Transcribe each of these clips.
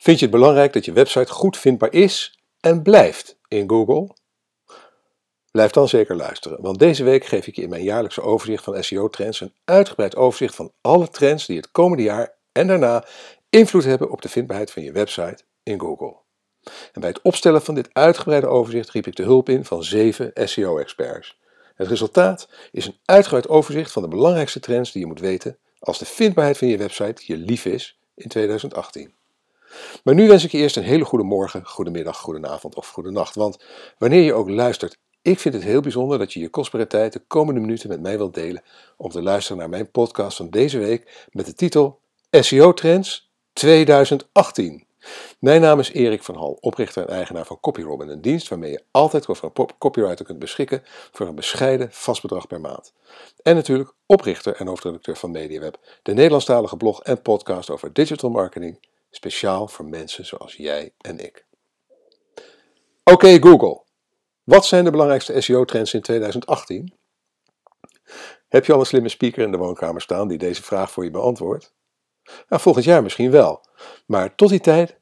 Vind je het belangrijk dat je website goed vindbaar is en blijft in Google? Blijf dan zeker luisteren, want deze week geef ik je in mijn jaarlijkse overzicht van SEO-trends een uitgebreid overzicht van alle trends die het komende jaar en daarna invloed hebben op de vindbaarheid van je website in Google. En bij het opstellen van dit uitgebreide overzicht riep ik de hulp in van zeven SEO-experts. Het resultaat is een uitgebreid overzicht van de belangrijkste trends die je moet weten als de vindbaarheid van je website je lief is in 2018. Maar nu wens ik je eerst een hele goede morgen, goedemiddag, goedenavond of goedenacht. Want wanneer je ook luistert, ik vind het heel bijzonder dat je je kostbare tijd de komende minuten met mij wilt delen om te luisteren naar mijn podcast van deze week met de titel SEO Trends 2018. Mijn naam is Erik van Hal, oprichter en eigenaar van CopyRobin, een dienst waarmee je altijd over een copywriter kunt beschikken voor een bescheiden vast bedrag per maand. En natuurlijk oprichter en hoofdredacteur van MediaWeb, de Nederlandstalige blog en podcast over digital marketing, speciaal voor mensen zoals jij en ik. Oké Google, wat zijn de belangrijkste SEO-trends in 2018? Heb je al een slimme speaker in de woonkamer staan die deze vraag voor je beantwoordt? Nou, volgend jaar misschien wel. Maar tot die tijd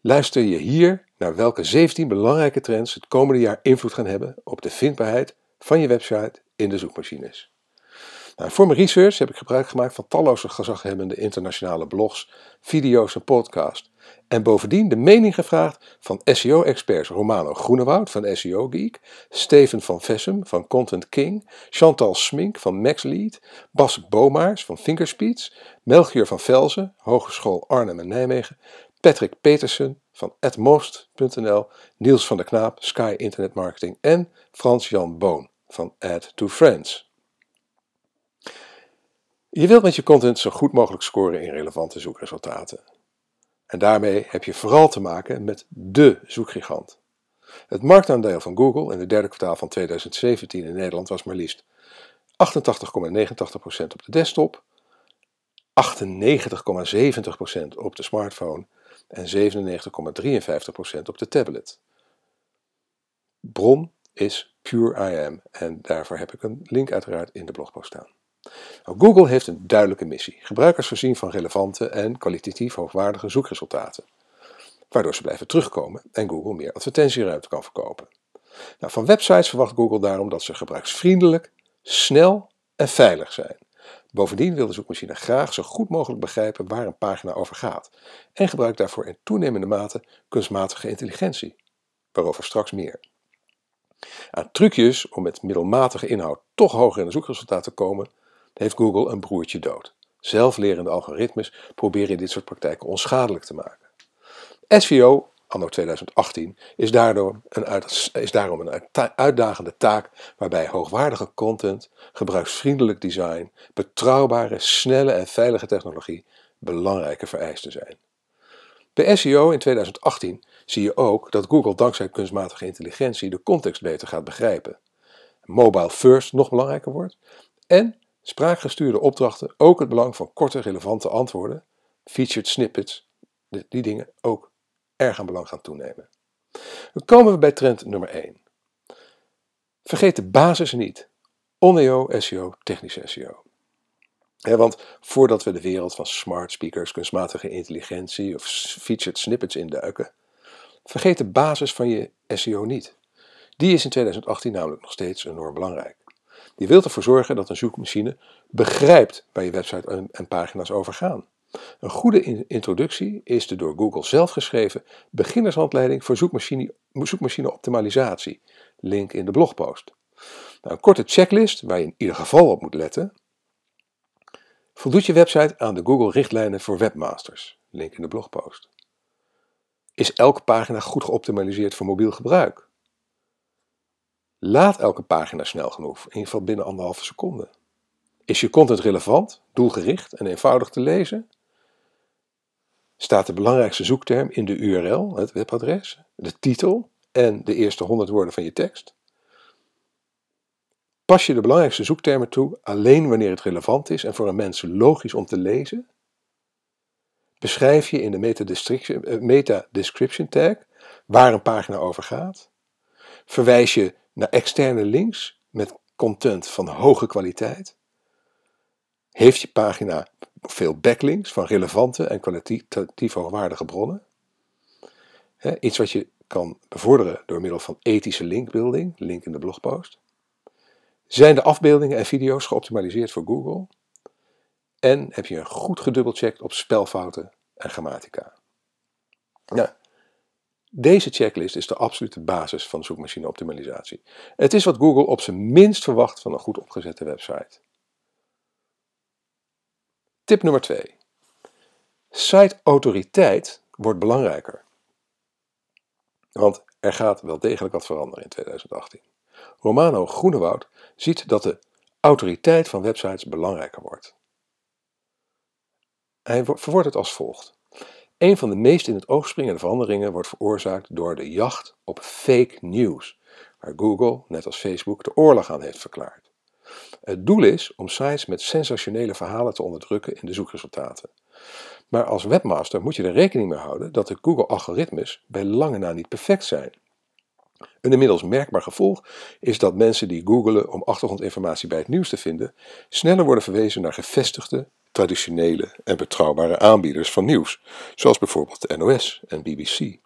luister je hier naar welke 17 belangrijke trends het komende jaar invloed gaan hebben op de vindbaarheid van je website in de zoekmachines. Nou, voor mijn research heb ik gebruik gemaakt van talloze gezaghebbende internationale blogs, video's en podcasts. En bovendien de mening gevraagd van SEO-experts Romano Groenewoud van SEO Geek, Steven van Vessem van Content King, Chantal Smink van MaxLead, Bas Bomaars van Fingerspeeds, Melchior van Velzen, Hogeschool Arnhem en Nijmegen, Patrick Petersen van atmost.nl, Niels van der Knaap, Sky Internet Marketing en Frans-Jan Boon van Add to Friends. Je wilt met je content zo goed mogelijk scoren in relevante zoekresultaten. En daarmee heb je vooral te maken met de zoekgigant. Het marktaandeel van Google in het derde kwartaal van 2017 in Nederland was maar liefst 88,89% op de desktop, 98,70% op de smartphone en 97,53% op de tablet. Bron is Pure IM en daarvoor heb ik een link uiteraard in de blogpost staan. Nou, Google heeft een duidelijke missie: gebruikers voorzien van relevante en kwalitatief hoogwaardige zoekresultaten, waardoor ze blijven terugkomen en Google meer advertentieruimte kan verkopen. Nou, van websites verwacht Google daarom dat ze gebruiksvriendelijk, snel en veilig zijn. Bovendien wil de zoekmachine graag zo goed mogelijk begrijpen waar een pagina over gaat en gebruikt daarvoor in toenemende mate kunstmatige intelligentie, waarover straks meer. Aan trucjes om met middelmatige inhoud toch hoger in de zoekresultaten te komen, heeft Google een broertje dood. Zelflerende algoritmes proberen dit soort praktijken onschadelijk te maken. SVO, anno 2018, is, daardoor een is daarom een uitdagende taak waarbij hoogwaardige content, gebruiksvriendelijk design, betrouwbare, snelle en veilige technologie belangrijke vereisten zijn. Bij SEO in 2018 zie je ook dat Google dankzij kunstmatige intelligentie de context beter gaat begrijpen. Mobile first nog belangrijker wordt en spraakgestuurde opdrachten ook het belang van korte relevante antwoorden, featured snippets, die dingen ook erg aan belang gaan toenemen. Dan komen we bij trend nummer 1. Vergeet de basis niet. ONEO SEO, technische SEO. want voordat we de wereld van smart speakers, kunstmatige intelligentie of featured snippets induiken, vergeet de basis van je SEO niet. Die is in 2018 namelijk nog steeds enorm belangrijk. Die wil ervoor zorgen dat een zoekmachine begrijpt waar je website en pagina's over gaan. Een goede introductie is de door Google zelf geschreven beginnershandleiding voor zoekmachine, zoekmachine optimalisatie. Link in de blogpost. Nou, een korte checklist waar je in ieder geval op moet letten. Voldoet je website aan de Google-richtlijnen voor webmasters? Link in de blogpost. Is elke pagina goed geoptimaliseerd voor mobiel gebruik? Laat elke pagina snel genoeg, in ieder geval binnen anderhalve seconde. Is je content relevant, doelgericht en eenvoudig te lezen? Staat de belangrijkste zoekterm in de URL, het webadres, de titel en de eerste 100 woorden van je tekst? Pas je de belangrijkste zoektermen toe alleen wanneer het relevant is en voor een mens logisch om te lezen? Beschrijf je in de meta-description eh, tag waar een pagina over gaat? Verwijs je naar externe links met content van hoge kwaliteit? Heeft je pagina veel backlinks van relevante en kwalitatief hoogwaardige bronnen? iets wat je kan bevorderen door middel van ethische linkbuilding, link in de blogpost. Zijn de afbeeldingen en video's geoptimaliseerd voor Google? En heb je goed gedubbelcheckt op spelfouten en grammatica? Nou, deze checklist is de absolute basis van zoekmachine optimalisatie. Het is wat Google op zijn minst verwacht van een goed opgezette website. Tip nummer 2. Site-autoriteit wordt belangrijker. Want er gaat wel degelijk wat veranderen in 2018. Romano Groenewoud ziet dat de autoriteit van websites belangrijker wordt. Hij verwoordt het als volgt. Een van de meest in het oog springende veranderingen wordt veroorzaakt door de jacht op fake news, waar Google, net als Facebook, de oorlog aan heeft verklaard. Het doel is om sites met sensationele verhalen te onderdrukken in de zoekresultaten. Maar als webmaster moet je er rekening mee houden dat de Google-algoritmes bij lange na niet perfect zijn. Een inmiddels merkbaar gevolg is dat mensen die googelen om achtergrondinformatie bij het nieuws te vinden, sneller worden verwezen naar gevestigde, traditionele en betrouwbare aanbieders van nieuws, zoals bijvoorbeeld de NOS en BBC.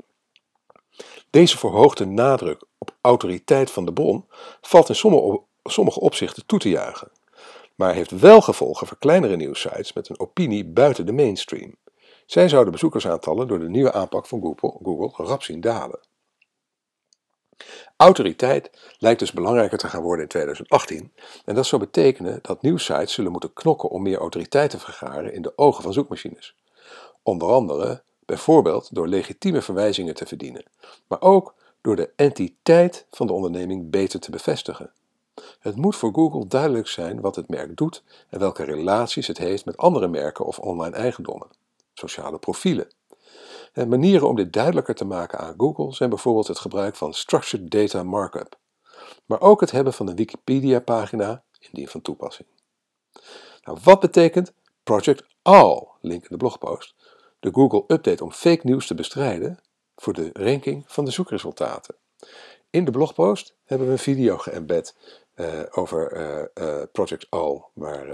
Deze verhoogde nadruk op autoriteit van de bron valt in sommige, opzichten toe te juichen, maar heeft wel gevolgen voor kleinere nieuwsites met een opinie buiten de mainstream. Zij zouden bezoekersaantallen door de nieuwe aanpak van Google, Google rap zien dalen. Autoriteit lijkt dus belangrijker te gaan worden in 2018 en dat zou betekenen dat nieuwsites zullen moeten knokken om meer autoriteit te vergaren in de ogen van zoekmachines. Onder andere bijvoorbeeld door legitieme verwijzingen te verdienen, maar ook door de entiteit van de onderneming beter te bevestigen. Het moet voor Google duidelijk zijn wat het merk doet en welke relaties het heeft met andere merken of online eigendommen, sociale profielen, en manieren om dit duidelijker te maken aan Google zijn bijvoorbeeld het gebruik van Structured Data Markup, maar ook het hebben van een Wikipedia-pagina indien van toepassing. Nou, wat betekent Project All, link in de blogpost, de Google Update om fake news te bestrijden voor de ranking van de zoekresultaten? In de blogpost hebben we een video geëmbed uh, over uh, uh, Project All, waar,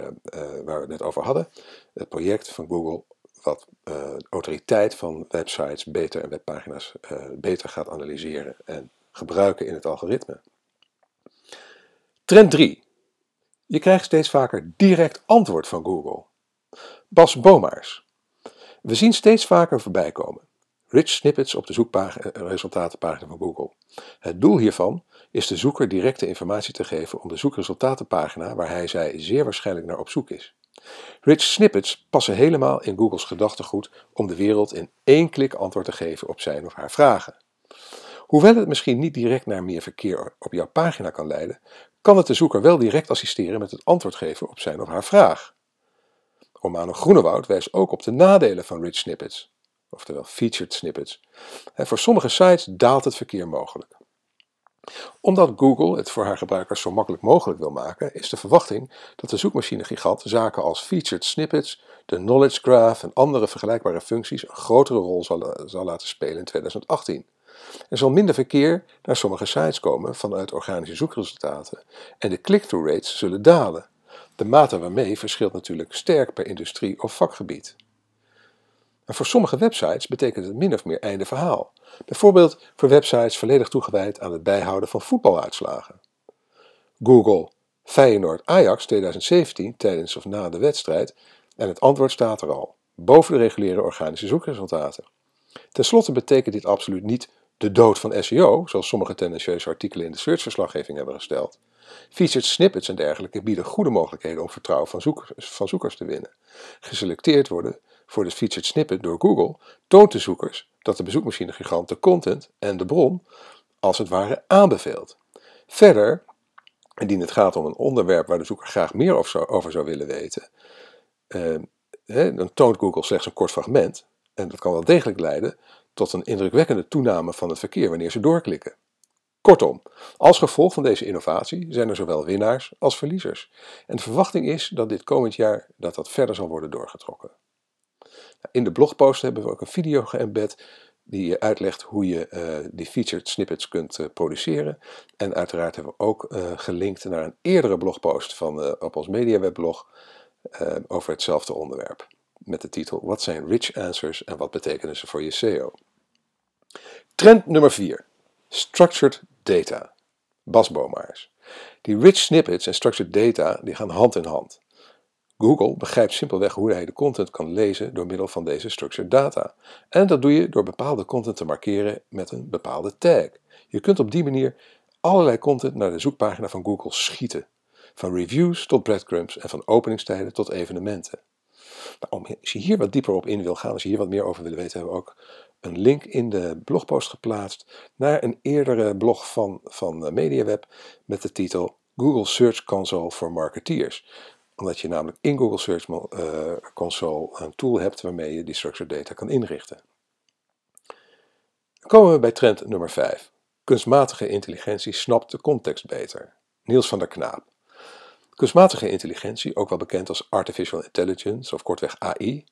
waar we het net over hadden. Het project van Google wat uh, autoriteit van websites beter en webpagina's uh, beter gaat analyseren en gebruiken in het algoritme. Trend 3. Je krijgt steeds vaker direct antwoord van Google. Bas Bomaars. We zien steeds vaker voorbij komen. Rich snippets op de zoekresultatenpagina van Google. Het doel hiervan is de zoeker directe informatie te geven om de zoekresultatenpagina waar hij zij zeer waarschijnlijk naar op zoek is. Rich snippets passen helemaal in Googles gedachtegoed om de wereld in één klik antwoord te geven op zijn of haar vragen. Hoewel het misschien niet direct naar meer verkeer op jouw pagina kan leiden, kan het de zoeker wel direct assisteren met het antwoord geven op zijn of haar vraag. Romano Groenewoud wijst ook op de nadelen van rich snippets, oftewel featured snippets. En voor sommige sites daalt het verkeer mogelijk omdat Google het voor haar gebruikers zo makkelijk mogelijk wil maken, is de verwachting dat de zoekmachine-gigant zaken als featured snippets, de knowledge graph en andere vergelijkbare functies een grotere rol zal, zal laten spelen in 2018. Er zal minder verkeer naar sommige sites komen vanuit organische zoekresultaten en de click-through rates zullen dalen. De mate waarmee verschilt natuurlijk sterk per industrie of vakgebied. En voor sommige websites betekent het min of meer einde verhaal. Bijvoorbeeld voor websites volledig toegewijd aan het bijhouden van voetbaluitslagen. Google Feyenoord Ajax 2017 tijdens of na de wedstrijd en het antwoord staat er al, boven de reguliere organische zoekresultaten. Ten slotte betekent dit absoluut niet de dood van SEO, zoals sommige tendentieuze artikelen in de searchverslaggeving hebben gesteld. Featured snippets en dergelijke bieden goede mogelijkheden om vertrouwen van van zoekers te winnen. Geselecteerd worden voor de featured snippet door Google toont de zoekers dat de bezoekmachine-gigant de content en de bron als het ware aanbeveelt. Verder, indien het gaat om een onderwerp waar de zoeker graag meer over zou willen weten, eh, dan toont Google slechts een kort fragment en dat kan wel degelijk leiden tot een indrukwekkende toename van het verkeer wanneer ze doorklikken. Kortom, als gevolg van deze innovatie zijn er zowel winnaars als verliezers. En de verwachting is dat dit komend jaar dat dat verder zal worden doorgetrokken. In de blogpost hebben we ook een video geëmbed die uitlegt hoe je uh, die featured snippets kunt uh, produceren. En uiteraard hebben we ook uh, gelinkt naar een eerdere blogpost van, op ons MediaWeb-blog over hetzelfde onderwerp. Met de titel Wat zijn rich answers en wat betekenen ze voor je SEO? Trend nummer 4. Structured data. Bas Bomaars. Die rich snippets en structured data die gaan hand in hand. Google begrijpt simpelweg hoe hij de content kan lezen door middel van deze structured data. En dat doe je door bepaalde content te markeren met een bepaalde tag. Je kunt op die manier allerlei content naar de zoekpagina van Google schieten. Van reviews tot breadcrumbs en van openingstijden tot evenementen. Als je hier wat dieper op in wil gaan, als je hier wat meer over wil weten, hebben we ook een link in de blogpost geplaatst naar een eerdere blog van, van MediaWeb met de titel Google Search Console for Marketeers. Omdat je namelijk in Google Search uh, Console een tool hebt waarmee je die structured data kan inrichten. Dan komen we bij trend nummer 5. Kunstmatige intelligentie snapt de context beter. Niels van der Knaap. Kunstmatige intelligentie, ook wel bekend als artificial intelligence of kortweg AI,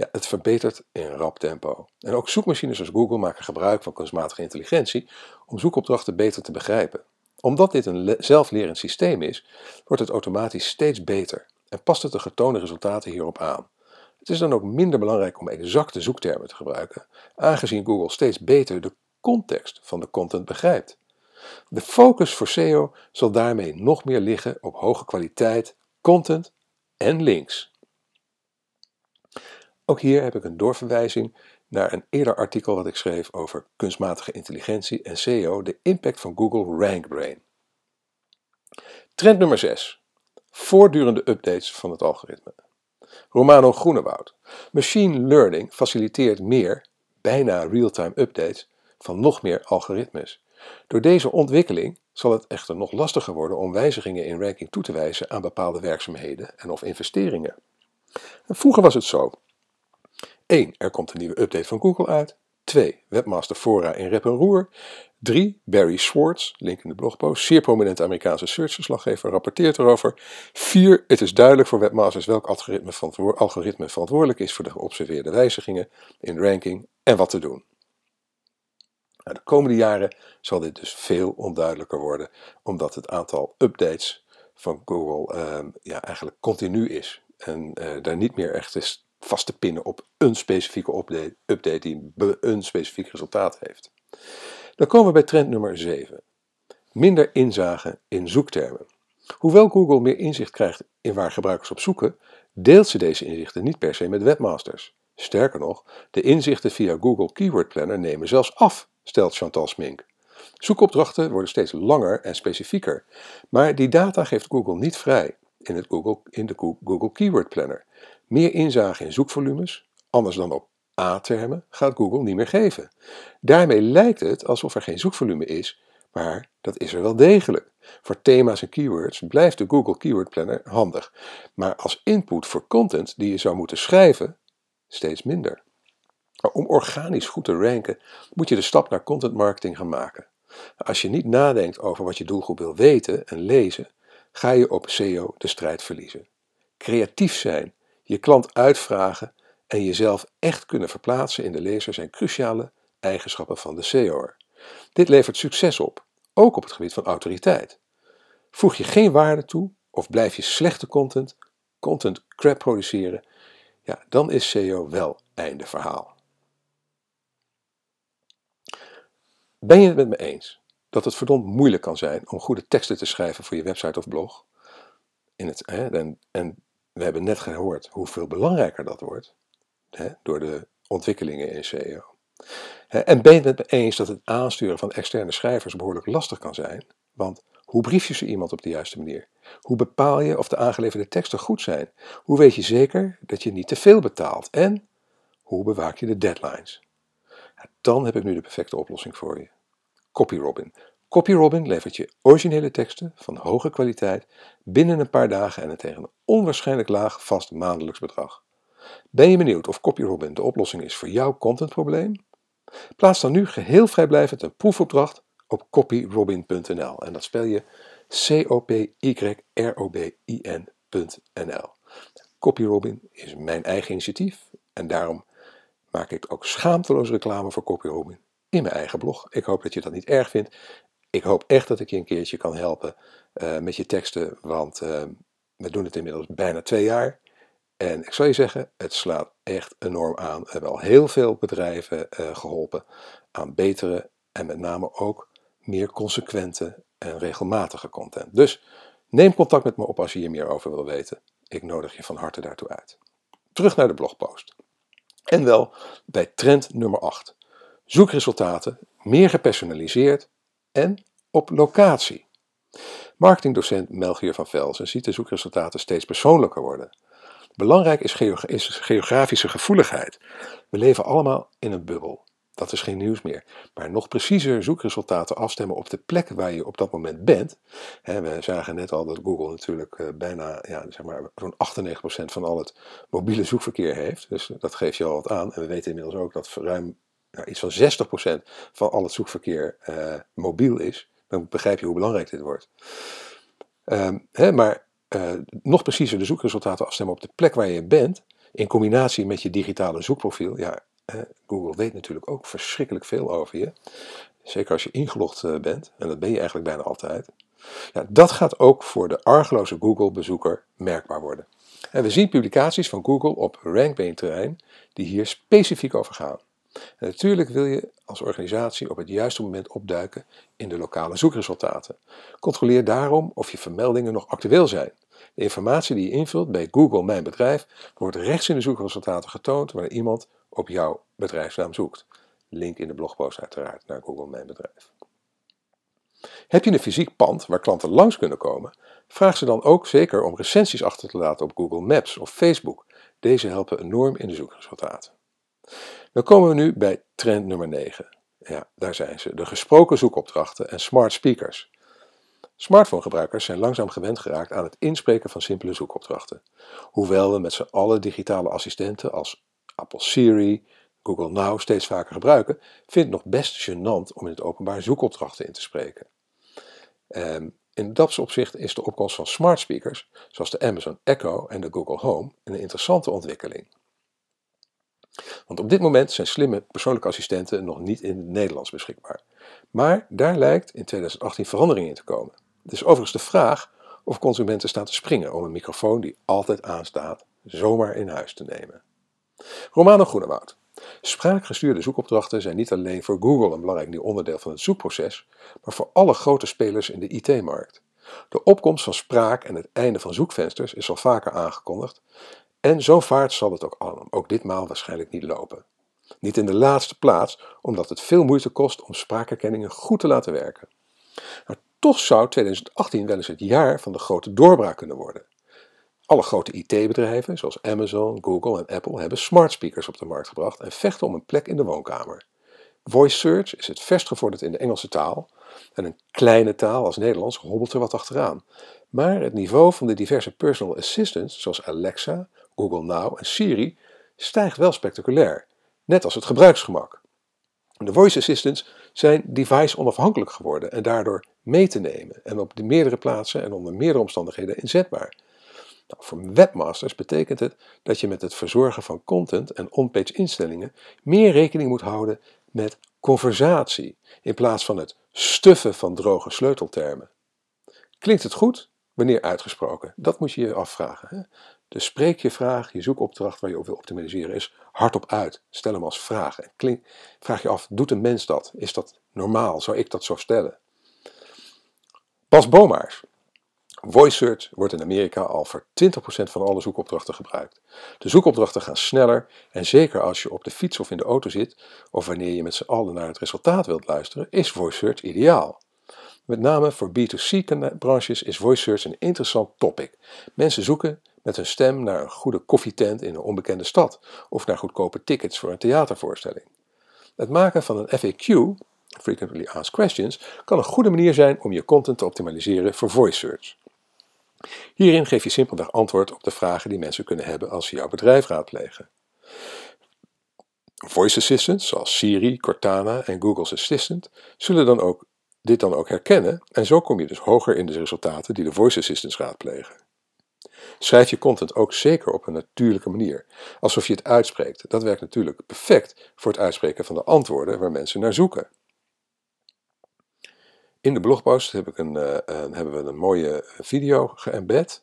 ja, het verbetert in rap tempo. En ook zoekmachines als Google maken gebruik van kunstmatige intelligentie om zoekopdrachten beter te begrijpen. Omdat dit een zelflerend systeem is, wordt het automatisch steeds beter en past het de getoonde resultaten hierop aan. Het is dan ook minder belangrijk om exacte zoektermen te gebruiken, aangezien Google steeds beter de context van de content begrijpt. De focus voor SEO zal daarmee nog meer liggen op hoge kwaliteit, content en links. Ook hier heb ik een doorverwijzing naar een eerder artikel wat ik schreef over kunstmatige intelligentie en SEO, de impact van Google RankBrain. Trend nummer 6. Voortdurende updates van het algoritme. Romano Groenewoud. Machine learning faciliteert meer, bijna real-time updates van nog meer algoritmes. Door deze ontwikkeling zal het echter nog lastiger worden om wijzigingen in ranking toe te wijzen aan bepaalde werkzaamheden en of investeringen. vroeger was het zo. 1. Er komt een nieuwe update van Google uit. 2. Webmaster Fora in rep en roer. 3. Barry Schwartz, link in de blogpost, zeer prominente Amerikaanse searchverslaggever, rapporteert erover. 4. Het is duidelijk voor webmasters welk algoritme, algoritme verantwoordelijk is voor de geobserveerde wijzigingen in ranking en wat te doen. Nou, de komende jaren zal dit dus veel onduidelijker worden, omdat het aantal updates van Google uh, ja, eigenlijk continu is. En uh, daar niet meer echt is vast te pinnen op een specifieke update, die een specifiek resultaat heeft. Dan komen we bij trend nummer 7. Minder inzage in zoektermen. Hoewel Google meer inzicht krijgt in waar gebruikers op zoeken, deelt ze deze inzichten niet per se met webmasters. Sterker nog, de inzichten via Google Keyword Planner nemen zelfs af stelt Chantal Smink. Zoekopdrachten worden steeds langer en specifieker, maar die data geeft Google niet vrij in, het Google, in de Google Keyword Planner. Meer inzage in zoekvolumes, anders dan op A-termen, gaat Google niet meer geven. Daarmee lijkt het alsof er geen zoekvolume is, maar dat is er wel degelijk. Voor thema's en keywords blijft de Google Keyword Planner handig, maar als input voor content die je zou moeten schrijven, steeds minder. Om organisch goed te ranken moet je de stap naar content marketing gaan maken. Als je niet nadenkt over wat je doelgroep wil weten en lezen, ga je op SEO de strijd verliezen. Creatief zijn, je klant uitvragen en jezelf echt kunnen verplaatsen in de lezer zijn cruciale eigenschappen van de SEO'er. Dit levert succes op, ook op het gebied van autoriteit. Voeg je geen waarde toe of blijf je slechte content, content crap produceren, ja, dan is SEO wel einde verhaal. Ben je het met me eens dat het verdomd moeilijk kan zijn om goede teksten te schrijven voor je website of blog? In het, hè, en, en we hebben net gehoord hoeveel belangrijker dat wordt hè, door de ontwikkelingen in SEO. En ben je het me eens dat het aansturen van externe schrijvers behoorlijk lastig kan zijn? Want hoe brief je zo iemand op de juiste manier? Hoe bepaal je of de aangeleverde teksten goed zijn? Hoe weet je zeker dat je niet te veel betaalt? En hoe bewaak je de deadlines? Dan heb ik nu de perfecte oplossing voor je. CopyRobin. CopyRobin levert je originele teksten van hoge kwaliteit binnen een paar dagen en tegen een onwaarschijnlijk laag vast maandelijks bedrag. Ben je benieuwd of CopyRobin de oplossing is voor jouw contentprobleem? Plaats dan nu geheel vrijblijvend een proefopdracht op copyrobin.nl en dat spel je C-O-P-Y-R-O-B-I-N.nl. CopyRobin is mijn eigen initiatief en daarom maak ik ook schaamteloos reclame voor CopyRobin in mijn eigen blog. Ik hoop dat je dat niet erg vindt. Ik hoop echt dat ik je een keertje kan helpen uh, met je teksten, want uh, we doen het inmiddels bijna twee jaar. En ik zal je zeggen, het slaat echt enorm aan. We hebben al heel veel bedrijven uh, geholpen aan betere en met name ook meer consequente en regelmatige content. Dus neem contact met me op als je hier meer over wil weten. Ik nodig je van harte daartoe uit. Terug naar de blogpost. En wel bij trend nummer 8. Zoekresultaten meer gepersonaliseerd en op locatie. Marketingdocent Melchior van Velzen ziet de zoekresultaten steeds persoonlijker worden. Belangrijk is, geografische gevoeligheid. We leven allemaal in een bubbel. Dat is geen nieuws meer. Maar nog preciezer zoekresultaten afstemmen op de plek waar je op dat moment bent. we zagen net al dat Google natuurlijk eh, bijna ja, zeg maar, zo'n 98% van al het mobiele zoekverkeer heeft. Dus dat geeft je al wat aan. En we weten inmiddels ook dat ruim nou, iets van 60% van al het zoekverkeer uh, mobiel is. Dan begrijp je hoe belangrijk dit wordt. Um, hè, maar uh, nog preciezer de zoekresultaten afstemmen op de plek waar je bent, in combinatie met je digitale zoekprofiel. Ja, Google weet natuurlijk ook verschrikkelijk veel over je. Zeker als je ingelogd uh, bent, en dat ben je eigenlijk bijna altijd. Ja, dat gaat ook voor de argeloze Google-bezoeker merkbaar worden. En we zien publicaties van Google op rankbeen-terrein die hier specifiek over gaan. Natuurlijk wil je als organisatie op het juiste moment opduiken in de lokale zoekresultaten. Controleer daarom of je vermeldingen nog actueel zijn. De informatie die je invult bij Google Mijn Bedrijf wordt rechts in de zoekresultaten getoond wanneer iemand op jouw bedrijfsnaam zoekt. Link in de blogpost uiteraard naar Google Mijn Bedrijf. Heb je een fysiek pand waar klanten langs kunnen komen? Vraag ze dan ook zeker om recensies achter te laten op Google Maps of Facebook. Deze helpen enorm in de zoekresultaten. Dan komen we nu bij trend nummer 9. Ja, daar zijn ze. De gesproken zoekopdrachten en smart speakers. Smartphonegebruikers zijn langzaam gewend geraakt aan het inspreken van simpele zoekopdrachten. Hoewel we met z'n allen digitale assistenten als Apple Siri, Google Now steeds vaker gebruiken, vindt het nog best gênant om in het openbaar zoekopdrachten in te spreken. Um, in dat opzicht is de opkomst van smart speakers, zoals de Amazon Echo en de Google Home, een interessante ontwikkeling. Want op dit moment zijn slimme persoonlijke assistenten nog niet in het Nederlands beschikbaar. Maar daar lijkt in 2018 verandering in te komen. Het is overigens de vraag of consumenten staan te springen om een microfoon die altijd aanstaat zomaar in huis te nemen. Romano Groenewoud. Spraakgestuurde zoekopdrachten zijn niet alleen voor Google een belangrijk nieuw onderdeel van het zoekproces, maar voor alle grote spelers in de IT-markt. De opkomst van spraak en het einde van zoekvensters is al vaker aangekondigd en zo vaart zal het ook, ook ditmaal waarschijnlijk niet lopen. Niet in de laatste plaats, omdat het veel moeite kost om spraakherkenningen goed te laten werken. Maar toch zou 2018 wel eens het jaar van de grote doorbraak kunnen worden. Alle grote IT-bedrijven, zoals Amazon, Google en Apple, hebben smart speakers op de markt gebracht en vechten om een plek in de woonkamer. Voice search is het verst gevorderd in de Engelse taal en een kleine taal als Nederlands hobbelt er wat achteraan. Maar het niveau van de diverse personal assistants, zoals Alexa, Google Now en Siri stijgt wel spectaculair, net als het gebruiksgemak. De voice assistants zijn device onafhankelijk geworden en daardoor mee te nemen en op de meerdere plaatsen en onder meerdere omstandigheden inzetbaar. Nou, voor webmasters betekent het dat je met het verzorgen van content en on-page instellingen meer rekening moet houden met conversatie in plaats van het stuffen van droge sleuteltermen. Klinkt het goed? Wanneer uitgesproken? Dat moet je je afvragen. Hè? Dus spreek je vraag, je zoekopdracht waar je op wil optimaliseren is hardop uit. Stel hem als vraag. En vraag je af, doet een mens dat? Is dat normaal? Zou ik dat zo stellen? Bas Bomaars. Voice search wordt in Amerika al voor 20% van alle zoekopdrachten gebruikt. De zoekopdrachten gaan sneller en zeker als je op de fiets of in de auto zit of wanneer je met z'n allen naar het resultaat wilt luisteren, is voice search ideaal. Met name voor B2C-branches is voice search een interessant topic. Mensen zoeken met hun stem naar een goede koffietent in een onbekende stad of naar goedkope tickets voor een theatervoorstelling. Het maken van een FAQ, Frequently Asked Questions, kan een goede manier zijn om je content te optimaliseren voor voice search. Hierin geef je simpelweg antwoord op de vragen die mensen kunnen hebben als ze jouw bedrijf raadplegen. Voice assistants zoals Siri, Cortana en Google's Assistant zullen dan ook, dit dan ook herkennen en zo kom je dus hoger in de resultaten die de voice assistants raadplegen. Schrijf je content ook zeker op een natuurlijke manier, alsof je het uitspreekt. Dat werkt natuurlijk perfect voor het uitspreken van de antwoorden waar mensen naar zoeken. In de blogpost heb ik een, uh, hebben we een mooie video geëmbed.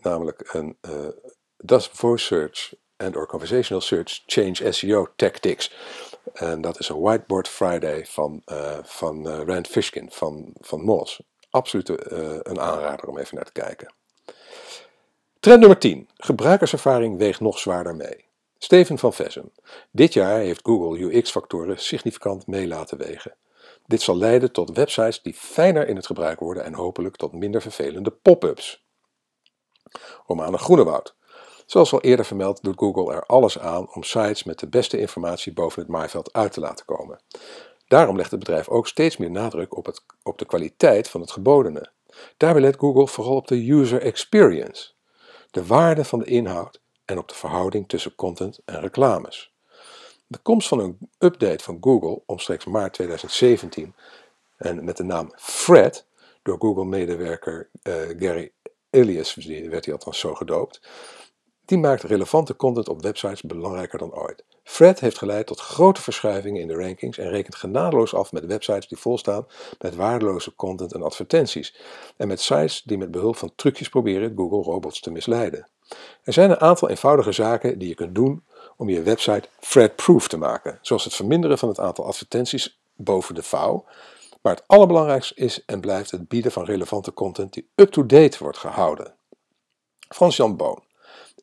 namelijk een Does Voice Search and or Conversational Search Change SEO Tactics? En dat is een Whiteboard Friday van, van Rand Fishkin van, van Moz. Absoluut een aanrader om even naar te kijken. Trend nummer 10. Gebruikerservaring weegt nog zwaarder mee. Steven van Vessen. Dit jaar heeft Google UX-factoren significant mee laten wegen. Dit zal leiden tot websites die fijner in het gebruik worden en hopelijk tot minder vervelende pop-ups. Romane Groenewoud. Zoals al eerder vermeld doet Google er alles aan om sites met de beste informatie boven het maaiveld uit te laten komen. Daarom legt het bedrijf ook steeds meer nadruk op, het, op de kwaliteit van het gebodene. Daarbij let Google vooral op de user experience, de waarde van de inhoud en op de verhouding tussen content en reclames. De komst van een update van Google omstreeks maart 2017 en met de naam Fred door Google-medewerker uh, Gary Elias, werd hij althans zo gedoopt, die maakt relevante content op websites belangrijker dan ooit. Fred heeft geleid tot grote verschuivingen in de rankings en rekent genadeloos af met websites die volstaan met waardeloze content en advertenties en met sites die met behulp van trucjes proberen Google robots te misleiden. Er zijn een aantal eenvoudige zaken die je kunt doen om je website Fred-proof te maken, zoals het verminderen van het aantal advertenties boven de vouw. Maar het allerbelangrijkste is en blijft het bieden van relevante content die up-to-date wordt gehouden. Frans-Jan Boon.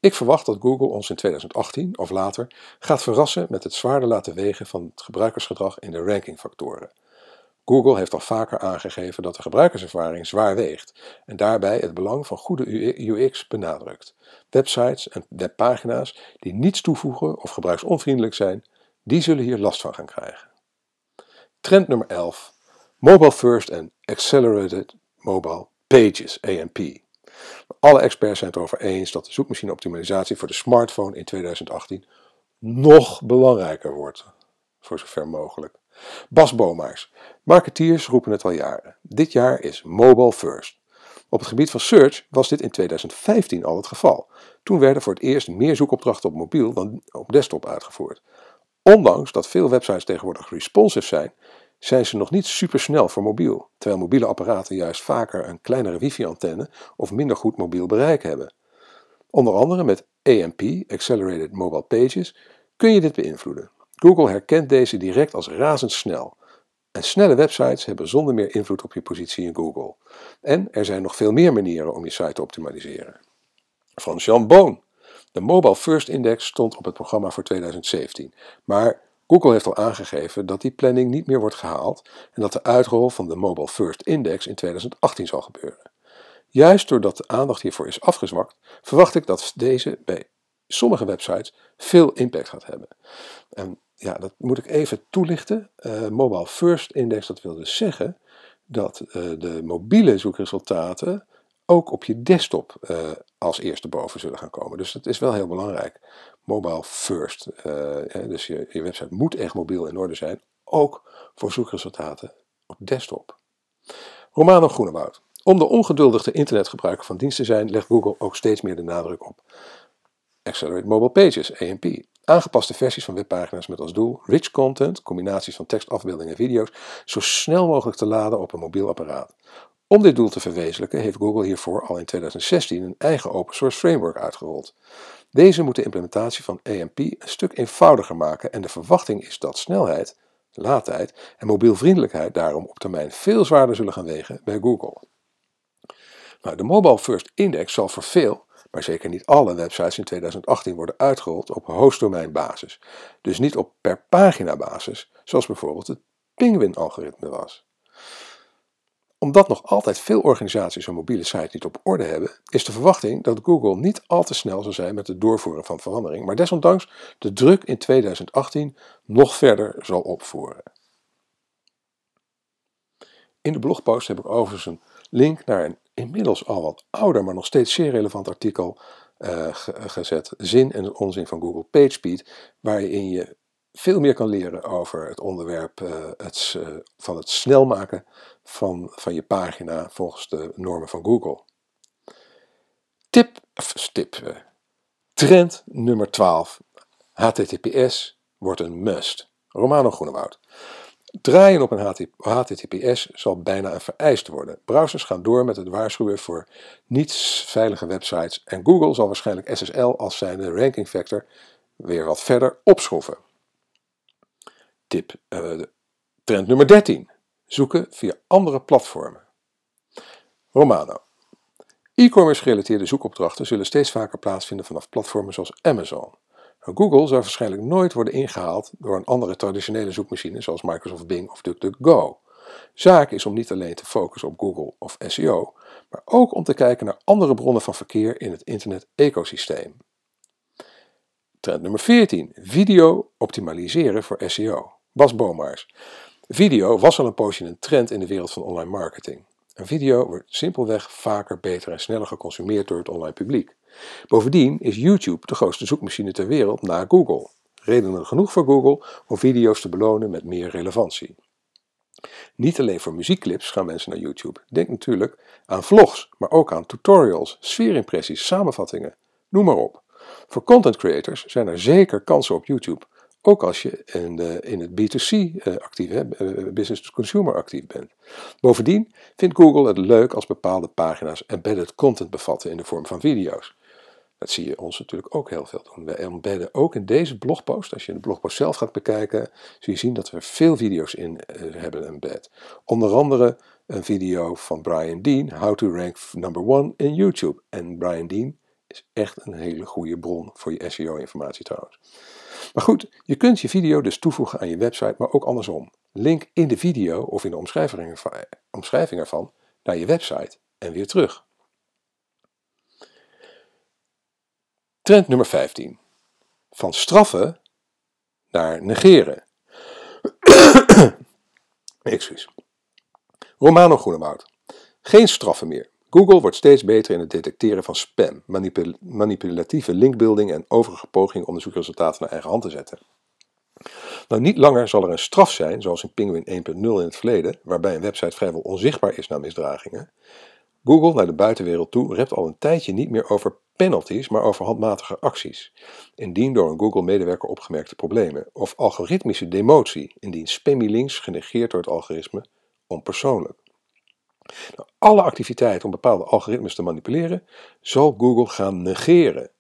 Ik verwacht dat Google ons in 2018 of later gaat verrassen met het zwaarder laten wegen van het gebruikersgedrag in de rankingfactoren. Google heeft al vaker aangegeven dat de gebruikerservaring zwaar weegt en daarbij het belang van goede UX benadrukt. Websites en webpagina's die niets toevoegen of gebruiksonvriendelijk zijn, die zullen hier last van gaan krijgen. Trend nummer 11. Mobile First en Accelerated Mobile Pages, AMP. Alle experts zijn het erover eens dat de zoekmachineoptimalisatie voor de smartphone in 2018 nog belangrijker wordt, voor zover mogelijk. Bas Bomaars. Marketeers roepen het al jaren. Dit jaar is mobile first. Op het gebied van search was dit in 2015 al het geval. Toen werden voor het eerst meer zoekopdrachten op mobiel dan op desktop uitgevoerd. Ondanks dat veel websites tegenwoordig responsive zijn, zijn ze nog niet supersnel voor mobiel, terwijl mobiele apparaten juist vaker een kleinere wifi-antenne of minder goed mobiel bereik hebben. Onder andere met AMP, Accelerated Mobile Pages, kun je dit beïnvloeden. Google herkent deze direct als razendsnel. En snelle websites hebben zonder meer invloed op je positie in Google. En er zijn nog veel meer manieren om je site te optimaliseren. Van Jean. De Mobile First Index stond op het programma voor 2017, maar Google heeft al aangegeven dat die planning niet meer wordt gehaald en dat de uitrol van de Mobile First Index in 2018 zal gebeuren. Juist doordat de aandacht hiervoor is afgezwakt, verwacht ik dat deze bij sommige websites veel impact gaat hebben. En ja, dat moet ik even toelichten. Uh, Mobile First Index, dat wil dus zeggen dat uh, de mobiele zoekresultaten ook op je desktop uh, als eerste boven zullen gaan komen. Dus dat is wel heel belangrijk. Mobile first. dus je, je website moet echt mobiel in orde zijn, ook voor zoekresultaten op desktop. Romano Groenewoud. Om de ongeduldige internetgebruiker van dienst te zijn, legt Google ook steeds meer de nadruk op Accelerate Mobile Pages, AMP. Aangepaste versies van webpagina's met als doel rich content, combinaties van tekst, afbeeldingen en video's, zo snel mogelijk te laden op een mobiel apparaat. Om dit doel te verwezenlijken heeft Google hiervoor al in 2016 een eigen open source framework uitgerold. Deze moet de implementatie van AMP een stuk eenvoudiger maken en de verwachting is dat snelheid, laadtijd en mobielvriendelijkheid daarom op termijn veel zwaarder zullen gaan wegen bij Google. Nou, de Mobile First Index zal voor veel maar zeker niet alle websites in 2018 worden uitgerold op hostdomeinbasis. Dus niet op per pagina basis, zoals bijvoorbeeld het Penguin-algoritme was. Omdat nog altijd veel organisaties een mobiele site niet op orde hebben, is de verwachting dat Google niet al te snel zal zijn met het doorvoeren van verandering, maar desondanks de druk in 2018 nog verder zal opvoeren. In de blogpost heb ik overigens een link naar een inmiddels al wat ouder, maar nog steeds zeer relevant artikel uh, gezet. Zin en onzin van Google PageSpeed, waarin je veel meer kan leren over het onderwerp uh, het, uh, van het snel maken van, van je pagina volgens de normen van Google. Tip, tip, trend nummer 12. HTTPS wordt een must. Romano Groenewoud. Draaien op een HTTPS zal bijna een vereist worden. Browsers gaan door met het waarschuwen voor niet veilige websites en Google zal waarschijnlijk SSL als zijn ranking factor weer wat verder opschroeven. Tip, uh, trend nummer 13. Zoeken via andere platformen. Romano. E-commerce gerelateerde zoekopdrachten zullen steeds vaker plaatsvinden vanaf platformen zoals Amazon. Google zou waarschijnlijk nooit worden ingehaald door een andere traditionele zoekmachine zoals Microsoft Bing of DuckDuckGo. Zaak is om niet alleen te focussen op Google of SEO, maar ook om te kijken naar andere bronnen van verkeer in het internet-ecosysteem. Trend nummer 14. Video optimaliseren voor SEO. Bas Bomaars. Video was al een poosje een trend in de wereld van online marketing. Een video wordt simpelweg vaker, beter en sneller geconsumeerd door het online publiek. Bovendien is YouTube de grootste zoekmachine ter wereld na Google. Redenen genoeg voor Google om video's te belonen met meer relevantie. Niet alleen voor muziekclips gaan mensen naar YouTube. Denk natuurlijk aan vlogs, maar ook aan tutorials, sfeerimpressies, samenvattingen. Noem maar op. Voor content creators zijn er zeker kansen op YouTube, ook als je in, in het B2C eh, actief, hè, eh, business to consumer actief bent. Bovendien vindt Google het leuk als bepaalde pagina's embedded content bevatten in de vorm van video's. Dat zie je ons natuurlijk ook heel veel doen. We embedden ook in deze blogpost, als je de blogpost zelf gaat bekijken, zul je zien dat we veel video's in uh, hebben embed. Onder andere een video van Brian Dean, How to Rank Number One in YouTube. En Brian Dean is echt een hele goede bron voor je SEO-informatie trouwens. Maar goed, je kunt je video dus toevoegen aan je website, maar ook andersom. Link in de video of in de omschrijving, omschrijving ervan naar je website en weer terug. Trend nummer 15. Van straffen naar negeren. Excuus. Romano Groenewoud. Geen straffen meer. Google wordt steeds beter in het detecteren van spam, manipulatieve linkbuilding en overige pogingen om de zoekresultaten naar eigen hand te zetten. Nou, niet langer zal er een straf zijn, zoals in Penguin 1.0 in het verleden, waarbij een website vrijwel onzichtbaar is na misdragingen. Google naar de buitenwereld toe rept al een tijdje niet meer over penalties, maar over handmatige acties. Indien door een Google-medewerker opgemerkte problemen. Of algoritmische demotie, indien spammy links genegeerd door het algoritme onpersoonlijk. Alle activiteiten om bepaalde algoritmes te manipuleren, zal Google gaan negeren.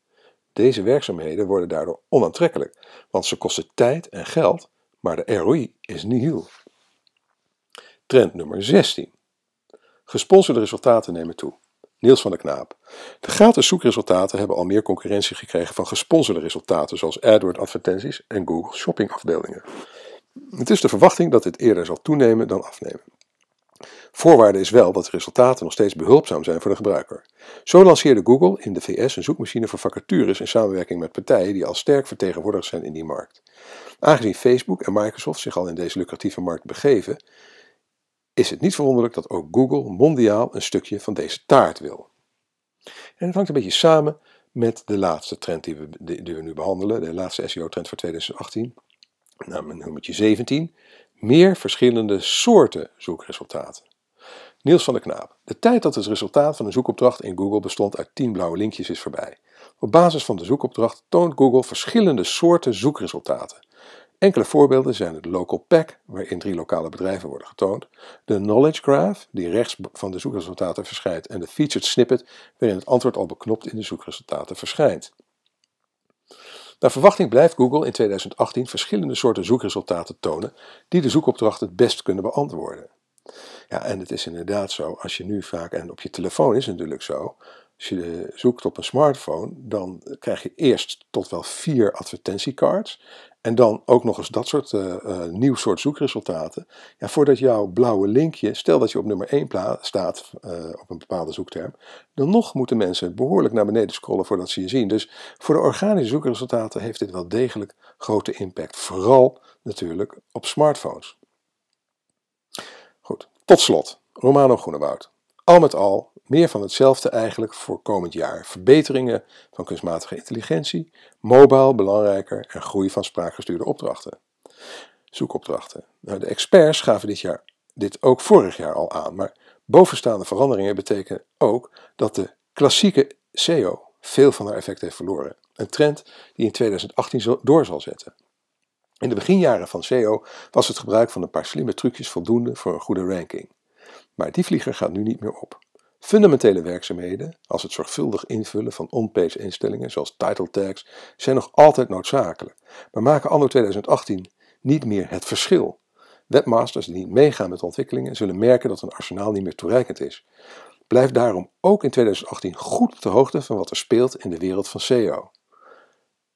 Deze werkzaamheden worden daardoor onaantrekkelijk, want ze kosten tijd en geld, maar de ROI is nihil. Trend nummer 16. Gesponsorde resultaten nemen toe. Niels van der Knaap. De gratis zoekresultaten hebben al meer concurrentie gekregen van gesponsorde resultaten zoals AdWords advertenties en Google shopping afbeeldingen. Het is de verwachting dat dit eerder zal toenemen dan afnemen. Voorwaarde is wel dat de resultaten nog steeds behulpzaam zijn voor de gebruiker. Zo lanceerde Google in de VS een zoekmachine voor vacatures in samenwerking met partijen die al sterk vertegenwoordigd zijn in die markt. Aangezien Facebook en Microsoft zich al in deze lucratieve markt begeven, is het niet verwonderlijk dat ook Google mondiaal een stukje van deze taart wil. En het hangt een beetje samen met de laatste trend die we, nu behandelen, de laatste SEO-trend voor 2018, namelijk nummertje 17, meer verschillende soorten zoekresultaten. Niels van der Knaap. De tijd dat het resultaat van een zoekopdracht in Google bestond uit 10 blauwe linkjes is voorbij. Op basis van de zoekopdracht toont Google verschillende soorten zoekresultaten. Enkele voorbeelden zijn het Local Pack, waarin drie lokale bedrijven worden getoond, de Knowledge Graph, die rechts van de zoekresultaten verschijnt, en de Featured Snippet, waarin het antwoord al beknopt in de zoekresultaten verschijnt. Naar verwachting blijft Google in 2018 verschillende soorten zoekresultaten tonen die de zoekopdracht het best kunnen beantwoorden. Ja, en het is inderdaad zo, als je nu vaak, en op je telefoon is het natuurlijk zo, als je zoekt op een smartphone, dan krijg je eerst tot wel vier advertentiecards. En dan ook nog eens dat soort uh, uh, nieuw soort zoekresultaten. Ja, voordat jouw blauwe linkje, stel dat je op nummer 1 staat uh, op een bepaalde zoekterm, dan nog moeten mensen behoorlijk naar beneden scrollen voordat ze je zien. Dus voor de organische zoekresultaten heeft dit wel degelijk grote impact. Vooral natuurlijk op smartphones. Goed, tot slot, Romano Groenewoud. Al met al meer van hetzelfde eigenlijk voor komend jaar. Verbeteringen van kunstmatige intelligentie, mobile belangrijker en groei van spraakgestuurde opdrachten. Zoekopdrachten. Nou, de experts gaven dit, jaar, dit ook vorig jaar al aan, maar bovenstaande veranderingen betekenen ook dat de klassieke SEO veel van haar effect heeft verloren. Een trend die in 2018 door zal zetten. In de beginjaren van SEO was het gebruik van een paar slimme trucjes voldoende voor een goede ranking. Maar die vlieger gaat nu niet meer op. Fundamentele werkzaamheden, als het zorgvuldig invullen van on-page instellingen zoals title tags, zijn nog altijd noodzakelijk, maar maken anno 2018 niet meer het verschil. Webmasters die niet meegaan met ontwikkelingen zullen merken dat hun arsenaal niet meer toereikend is. Blijf daarom ook in 2018 goed op de hoogte van wat er speelt in de wereld van SEO.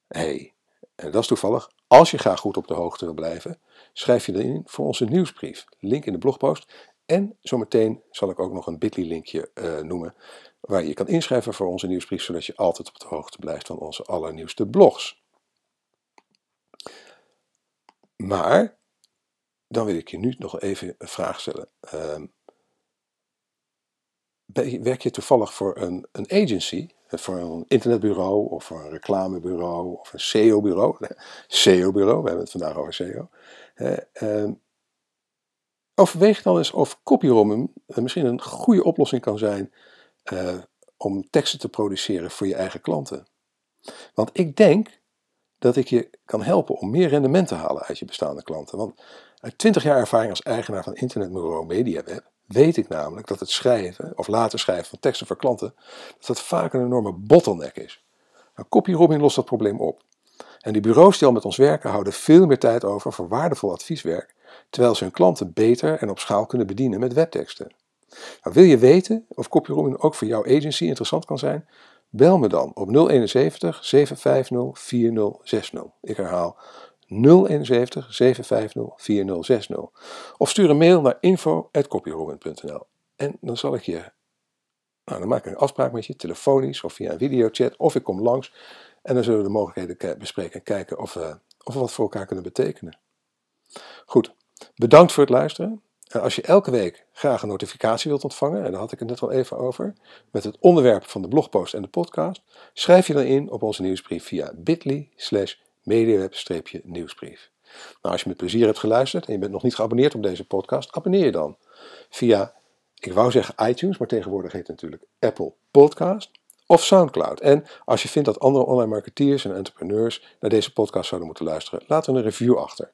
hey, en dat is toevallig, als je graag goed op de hoogte wil blijven, schrijf je dan in voor onze nieuwsbrief. Link in de blogpost. En zometeen zal ik ook nog een bit.ly linkje uh, noemen waar je kan inschrijven voor onze nieuwsbrief, zodat je altijd op de hoogte blijft van onze allernieuwste blogs. Maar, dan wil ik je nu nog even een vraag stellen. Uh, werk je toevallig voor een, een agency, voor een internetbureau of voor een reclamebureau of een SEO-bureau? SEO-bureau, we hebben het vandaag over SEO. Overweeg dan eens of copyromming misschien een goede oplossing kan zijn uh, om teksten te produceren voor je eigen klanten. Want ik denk dat ik je kan helpen om meer rendement te halen uit je bestaande klanten. Want uit 20 jaar ervaring als eigenaar van internetbureau MediaWeb weet ik namelijk dat het schrijven of laten schrijven van teksten voor klanten, dat vaak een enorme bottleneck is. Nou, lost dat probleem op. En die bureaus die al met ons werken houden veel meer tijd over voor waardevol advieswerk, terwijl ze hun klanten beter en op schaal kunnen bedienen met webteksten. Nou, wil je weten of copyrobbing ook voor jouw agency interessant kan zijn? Bel me dan op 071 750 4060. Ik herhaal 071 750 4060. Of stuur een mail naar info.copyrobbing.nl. En dan zal ik je, nou, dan maak ik een afspraak met je, telefonisch of via een videochat, of ik kom langs en dan zullen we de mogelijkheden bespreken en kijken of we, of we wat voor elkaar kunnen betekenen. Goed, bedankt voor het luisteren. En als je elke week graag een notificatie wilt ontvangen, en daar had ik het net al even over, met het onderwerp van de blogpost en de podcast, schrijf je dan in op onze nieuwsbrief via bit.ly slash mediaweb-nieuwsbrief. Nou, als je met plezier hebt geluisterd en je bent nog niet geabonneerd op deze podcast, abonneer je dan via, ik wou zeggen iTunes, maar tegenwoordig heet het natuurlijk Apple Podcast of SoundCloud. En als je vindt dat andere online marketeers en entrepreneurs naar deze podcast zouden moeten luisteren, laat dan een review achter.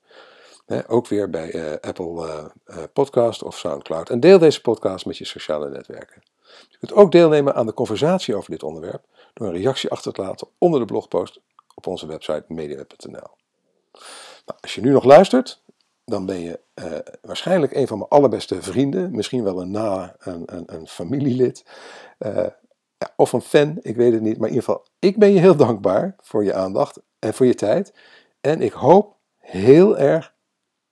Ook weer bij uh, Apple uh, Podcast of SoundCloud. En deel deze podcast met je sociale netwerken. Je kunt ook deelnemen aan de conversatie over dit onderwerp door een reactie achter te laten onder de blogpost op onze website mediaweb.nl. Nou, als je nu nog luistert, dan ben je waarschijnlijk een van mijn allerbeste vrienden, misschien wel een na een, een, een familielid of een fan, ik weet het niet. Maar in ieder geval, ik ben je heel dankbaar voor je aandacht en voor je tijd. En ik hoop heel erg